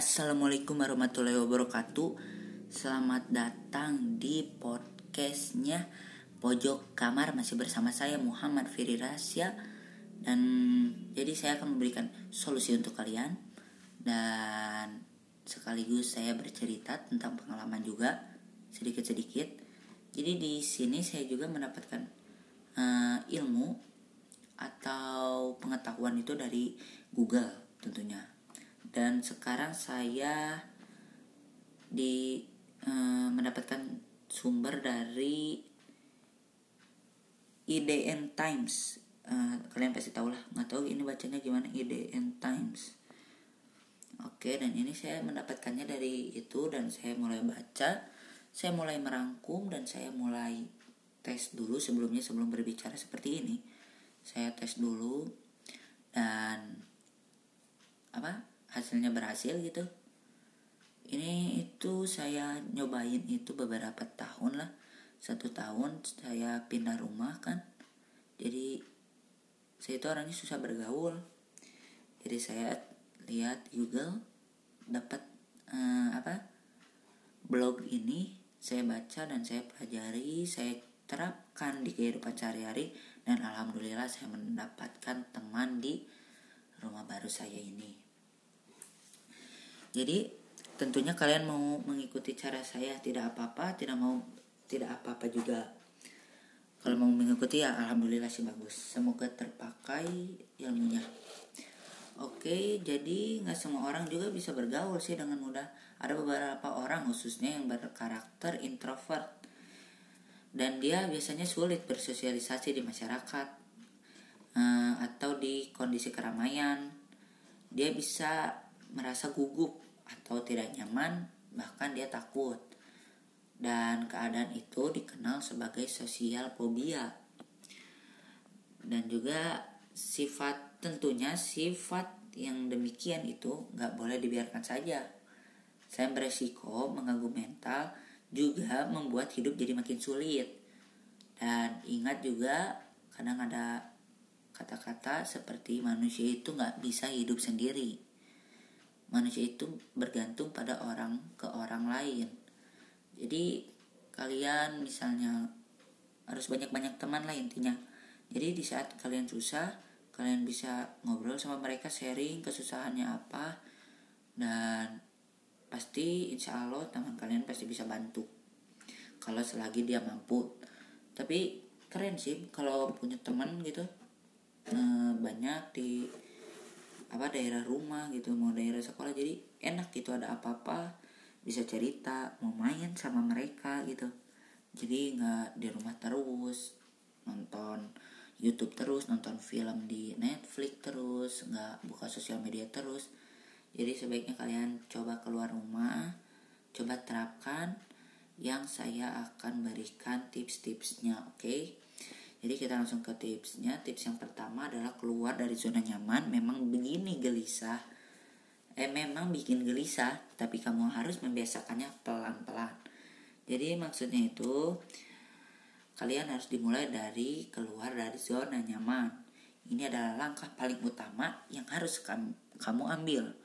Assalamualaikum warahmatullahi wabarakatuh. Selamat datang di podcastnya Pojok Kamar. Masih bersama saya Muhammad Firi Rasya Dan jadi saya akan memberikan solusi untuk kalian. Dan sekaligus saya bercerita tentang pengalaman juga Sedikit-sedikit. Jadi di sini saya juga mendapatkan uh, ilmu Atau pengetahuan itu dari Google tentunya dan sekarang saya di e, mendapatkan sumber dari IDN Times. E, kalian pasti tahu lah nggak tahu ini bacanya gimana IDN Times. Oke dan ini saya mendapatkannya dari itu dan saya mulai baca saya mulai merangkum dan saya mulai tes dulu sebelumnya sebelum berbicara seperti ini. Saya tes dulu dan apa hasilnya berhasil gitu. Ini itu saya nyobain itu beberapa tahun lah. Satu tahun saya pindah rumah kan. Jadi saya itu orangnya susah bergaul. Jadi saya lihat Google dapat uh, apa blog ini saya baca dan saya pelajari saya terapkan di kehidupan sehari-hari dan alhamdulillah saya mendapatkan teman di rumah baru saya ini jadi tentunya kalian mau mengikuti cara saya tidak apa-apa, tidak mau tidak apa-apa juga. Kalau mau mengikuti ya alhamdulillah sih bagus. Semoga terpakai ilmunya. Oke, jadi nggak semua orang juga bisa bergaul sih dengan mudah. Ada beberapa orang khususnya yang berkarakter introvert dan dia biasanya sulit bersosialisasi di masyarakat uh, atau di kondisi keramaian. Dia bisa merasa gugup atau tidak nyaman, bahkan dia takut. Dan keadaan itu dikenal sebagai sosial fobia. Dan juga sifat tentunya sifat yang demikian itu nggak boleh dibiarkan saja. Saya beresiko mengganggu mental juga membuat hidup jadi makin sulit. Dan ingat juga kadang ada kata-kata seperti manusia itu nggak bisa hidup sendiri manusia itu bergantung pada orang ke orang lain. Jadi kalian misalnya harus banyak-banyak teman lah intinya. Jadi di saat kalian susah kalian bisa ngobrol sama mereka sharing kesusahannya apa dan pasti insya Allah teman kalian pasti bisa bantu. Kalau selagi dia mampu. Tapi keren sih kalau punya teman gitu. Eh, banyak di apa daerah rumah gitu mau daerah sekolah. Jadi enak gitu ada apa-apa bisa cerita mau main sama mereka gitu. Jadi nggak di rumah terus nonton YouTube terus nonton film di Netflix terus nggak buka sosial media terus. Jadi sebaiknya kalian coba keluar rumah coba terapkan yang saya akan berikan tips-tipsnya oke? okay? Jadi kita langsung ke tipsnya. Tips yang pertama adalah keluar dari zona nyaman. Memang begini gelisah. Eh memang bikin gelisah, tapi kamu harus membiasakannya pelan-pelan. Jadi maksudnya itu kalian harus dimulai dari keluar dari zona nyaman. Ini adalah langkah paling utama yang harus kamu, ambil.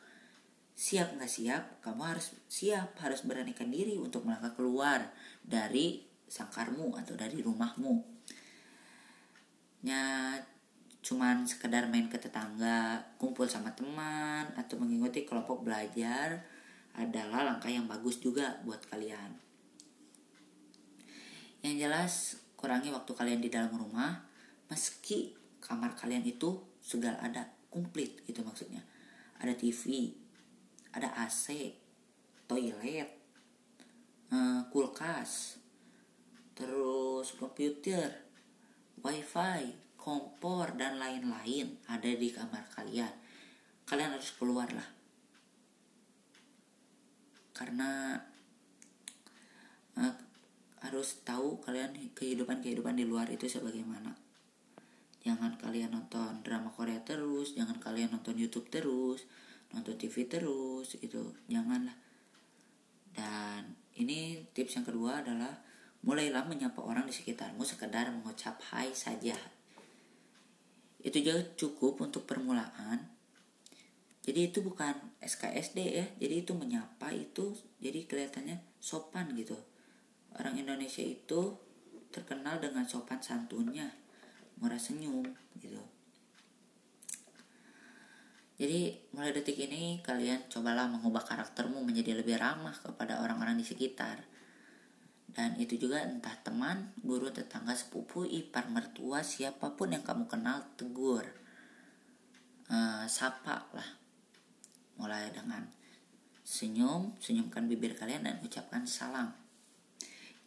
Siap nggak siap? Kamu harus siap, harus beranikan diri untuk melangkah keluar dari sangkarmu atau dari rumahmu nya cuman sekedar main ke tetangga, kumpul sama teman, atau mengikuti kelompok belajar adalah langkah yang bagus juga buat kalian. Yang jelas, kurangi waktu kalian di dalam rumah, meski kamar kalian itu segala ada komplit gitu maksudnya. Ada TV, ada AC, toilet, eh, kulkas, terus komputer, wifi, kompor, dan lain-lain ada di kamar kalian. Kalian harus keluar lah. Karena uh, harus tahu kalian kehidupan-kehidupan di luar itu sebagaimana. Jangan kalian nonton drama Korea terus, jangan kalian nonton YouTube terus, nonton TV terus, itu janganlah. Dan ini tips yang kedua adalah Mulailah menyapa orang di sekitarmu sekedar mengucap hai saja. Itu juga cukup untuk permulaan. jadi itu bukan SKSD ya. Jadi itu menyapa itu jadi kelihatannya sopan gitu. Orang Indonesia itu terkenal dengan sopan santunnya murah senyum gitu. Jadi mulai detik ini kalian cobalah mengubah karaktermu menjadi lebih ramah kepada orang-orang di sekitar dan itu juga entah teman, guru, tetangga, sepupu, ipar, mertua, siapa pun yang kamu kenal tegur, uh, sapa lah. Mulai dengan senyum senyumkan bibir kalian dan ucapkan salam.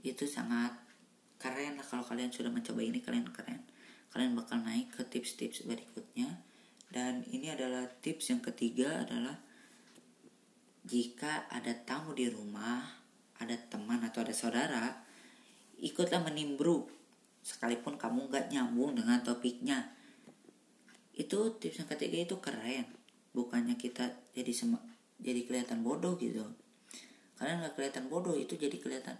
Itu sangat keren lah kalau kalian sudah mencoba ini kalian keren. Kalian bakal naik ke tips-tips berikutnya. Dan ini adalah tips yang ketiga adalah jika ada tamu di rumah ada teman atau ada saudara ikutlah menimbruk sekalipun kamu nggak nyambung dengan topiknya. Itu tips yang ketiga itu keren. Bukannya kita jadi sem jadi kelihatan bodoh gitu. Kalian nggak kelihatan bodoh itu jadi kelihatan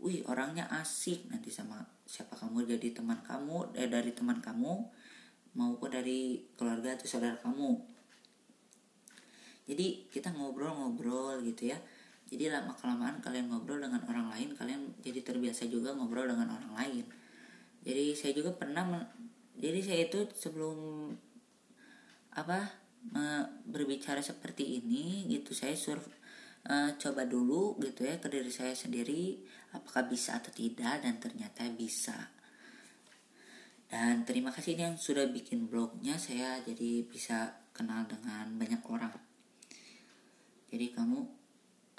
wih orangnya asik. Nanti sama siapa kamu jadi teman kamu eh, dari teman kamu maupun dari keluarga atau saudara kamu. Jadi kita ngobrol-ngobrol gitu ya jadi lama kelamaan kalian ngobrol dengan orang lain kalian jadi terbiasa juga ngobrol dengan orang lain. Jadi saya juga pernah jadi saya itu sebelum apa berbicara seperti ini gitu saya sur uh, coba dulu gitu ya ke diri saya sendiri apakah bisa atau tidak dan ternyata bisa. Dan terima kasih yang sudah bikin blognya saya jadi bisa kenal dengan banyak orang. Jadi kamu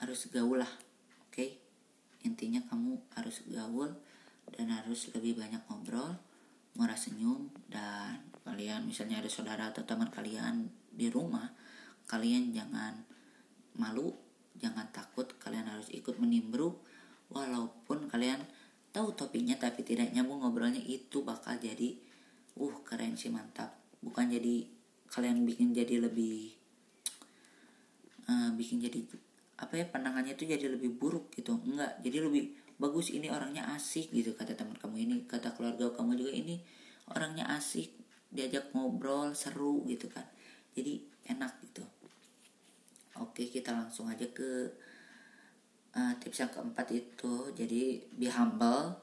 harus gaul lah oke okay? intinya kamu harus gaul dan harus lebih banyak ngobrol murah senyum dan kalian misalnya ada saudara atau teman kalian di rumah kalian jangan malu jangan takut kalian harus ikut menimbruk walaupun kalian tahu topiknya tapi tidak nyambung ngobrolnya itu bakal jadi uh keren sih mantap bukan jadi kalian bikin jadi lebih uh, bikin jadi apa ya pandangannya itu jadi lebih buruk gitu. Enggak jadi lebih bagus ini orangnya asik gitu kata teman kamu ini kata keluarga kamu juga ini orangnya asik diajak ngobrol seru gitu kan. Jadi enak gitu. Oke kita langsung aja ke uh, tips yang keempat itu jadi be humble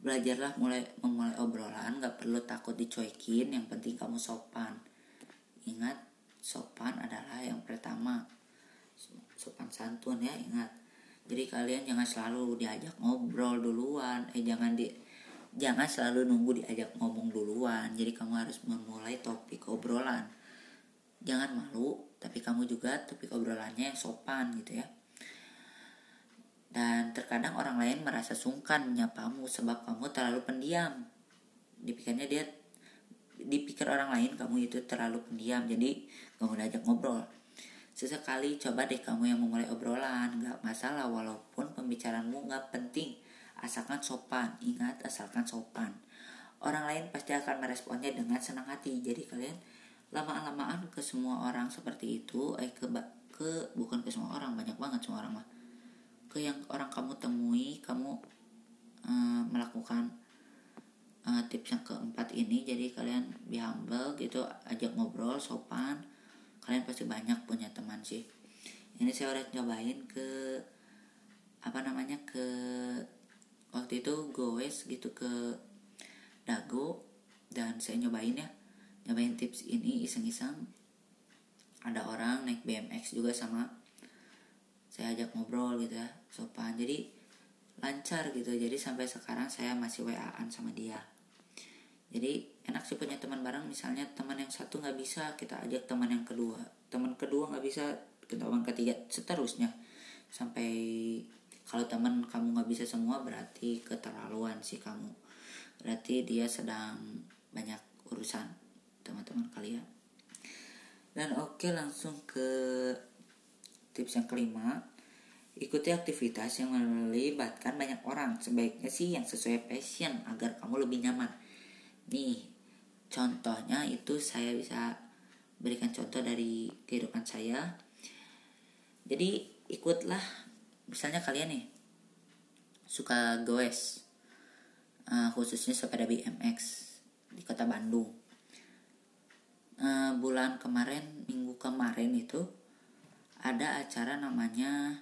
belajarlah mulai memulai obrolan nggak perlu takut dicuekin yang penting kamu sopan. Ingat sopan adalah yang pertama sopan santun ya ingat. Jadi kalian jangan selalu diajak ngobrol duluan eh jangan di jangan selalu nunggu diajak ngomong duluan. Jadi kamu harus memulai topik obrolan. Jangan malu tapi kamu juga topik obrolannya yang sopan gitu ya. Dan terkadang orang lain merasa sungkan menyapamu sebab kamu terlalu pendiam. Dipikirnya dia dipikir orang lain kamu itu terlalu pendiam jadi kamu diajak ngobrol sesekali coba deh kamu yang memulai obrolan nggak masalah walaupun pembicaraanmu nggak penting asalkan sopan ingat asalkan sopan. Orang lain pasti akan meresponnya dengan senang hati jadi kalian lama-lamaan ke semua orang seperti itu eh ke ke bukan ke semua orang banyak banget semua orang mah. Ke yang orang kamu temui kamu uh, melakukan uh, tips yang keempat ini jadi kalian be humble gitu ajak ngobrol sopan kalian pasti banyak punya teman sih. Ini saya udah cobain ke apa namanya ke waktu itu goes gitu ke dago dan saya nyobain ya. Nyobain tips ini iseng-iseng. Ada orang naik BMX juga sama saya ajak ngobrol gitu ya sopan. Jadi lancar gitu. Jadi sampai sekarang saya masih WA-an sama dia jadi enak sih punya teman bareng. Misalnya teman yang satu nggak bisa kita ajak teman yang kedua. Teman kedua nggak bisa kita teman ketiga seterusnya. Sampai kalau teman kamu nggak bisa semua berarti keterlaluan sih kamu. Berarti dia sedang banyak urusan teman-teman kalian. Dan oke langsung ke tips yang kelima. Ikuti aktivitas yang melibatkan banyak orang. Sebaiknya sih yang sesuai passion agar kamu lebih nyaman nih contohnya itu saya bisa berikan contoh dari kehidupan saya. Jadi ikutlah misalnya kalian nih suka goes uh, khususnya sepeda BMX di kota Bandung. Uh, bulan kemarin minggu kemarin itu ada acara namanya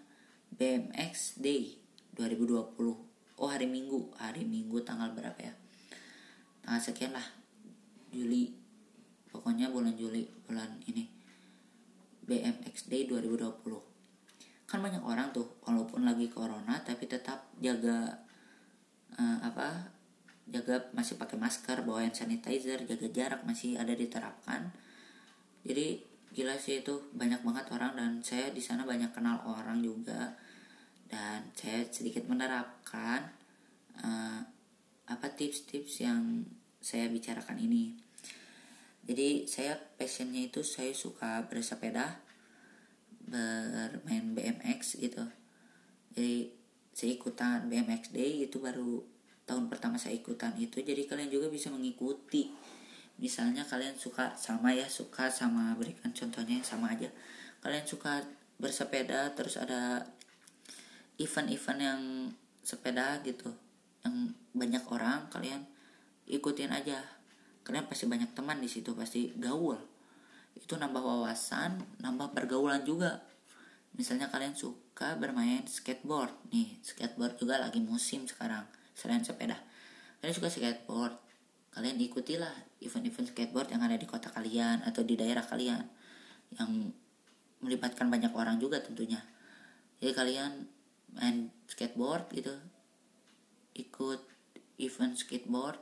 BMX Day 2020 oh hari minggu. Hari minggu tanggal berapa ya tanggal sekian lah. Juli. Pokoknya bulan Juli bulan ini. BMX Day 2020 kan banyak orang tuh walaupun lagi corona tapi tetap jaga uh, apa jaga masih pakai masker bawa hand sanitizer jaga jarak masih ada diterapkan. Jadi gila sih itu. Banyak banget orang dan saya di sana banyak kenal orang juga. Dan saya sedikit menerapkan uh, apa tips-tips yang saya bicarakan ini. Jadi saya passionnya itu saya suka bersepeda bermain BMX gitu. Jadi saya ikutan BMX Day itu baru tahun pertama saya ikutan itu. Jadi kalian juga bisa mengikuti. Misalnya kalian suka sama ya suka sama berikan contohnya yang sama aja. Kalian suka bersepeda terus ada event-event yang sepeda gitu yang banyak orang kalian ikutin aja. Kalian pasti banyak teman di situ pasti gaul. Itu nambah wawasan nambah pergaulan juga. Misalnya kalian suka bermain skateboard. Nih skateboard juga lagi musim sekarang selain sepeda. Kalian suka skateboard kalian ikutilah event-event skateboard yang ada di kota kalian atau di daerah kalian yang melibatkan banyak orang juga tentunya. Jadi kalian main skateboard gitu ikut event skateboard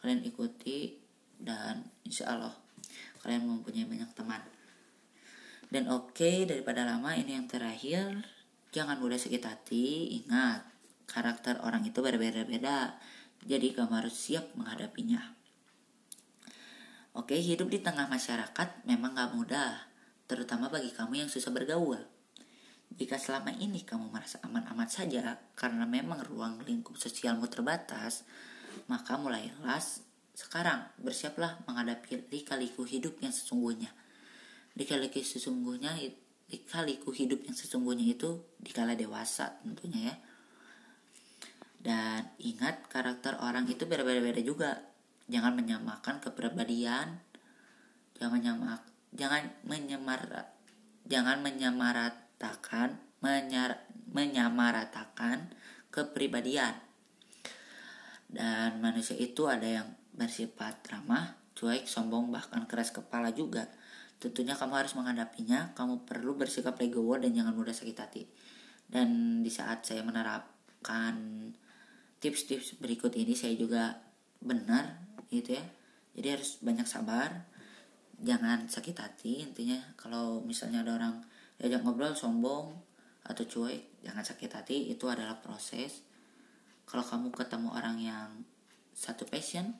kalian ikuti dan insya Allah kalian mempunyai banyak teman dan oke okay, daripada lama ini yang terakhir jangan mudah sakit hati ingat Karakter orang itu berbeda-beda, jadi kamu harus siap menghadapinya. Oke, hidup di tengah masyarakat memang gak mudah, terutama bagi kamu yang susah bergaul. Jika selama ini kamu merasa aman-aman saja karena memang ruang lingkup sosialmu terbatas, maka mulailah sekarang bersiaplah menghadapi lika-liku hidup yang sesungguhnya. Lika-liku sesungguhnya lika-liku hidup yang sesungguhnya itu dikala dewasa tentunya ya dan ingat karakter orang itu berbeda-beda juga. Jangan menyamakan kepribadian. Jangan menyamak jangan menyamar jangan menyamaratakan menyar, menyamaratakan kepribadian. Dan manusia itu ada yang bersifat ramah, cuek, sombong, bahkan keras kepala juga. Tentunya kamu harus menghadapinya, kamu perlu bersikap legowo dan jangan mudah sakit hati. Dan di saat saya menerapkan tips-tips berikut ini saya juga benar gitu ya jadi harus banyak sabar jangan sakit hati intinya kalau misalnya ada orang diajak ngobrol sombong atau cuek jangan sakit hati itu adalah proses kalau kamu ketemu orang yang satu passion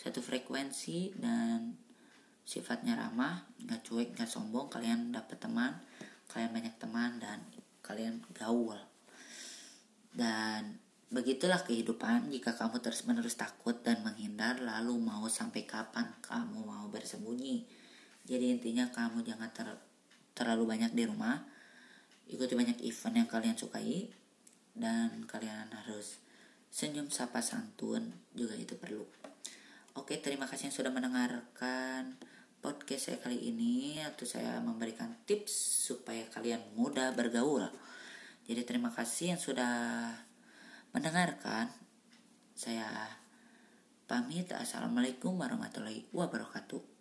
satu frekuensi dan sifatnya ramah nggak cuek nggak sombong kalian dapat teman kalian banyak teman dan kalian gaul dan Begitulah kehidupan jika kamu terus-menerus takut dan menghindar lalu mau sampai kapan kamu mau bersembunyi. Jadi intinya kamu jangan ter terlalu banyak di rumah. Ikuti banyak event yang kalian sukai dan kalian harus senyum sapa santun juga itu perlu. Oke, terima kasih yang sudah mendengarkan podcast saya kali ini atau saya memberikan tips supaya kalian mudah bergaul. Jadi terima kasih yang sudah mendengarkan. Saya pamit. Assalamualaikum warahmatullahi wabarakatuh.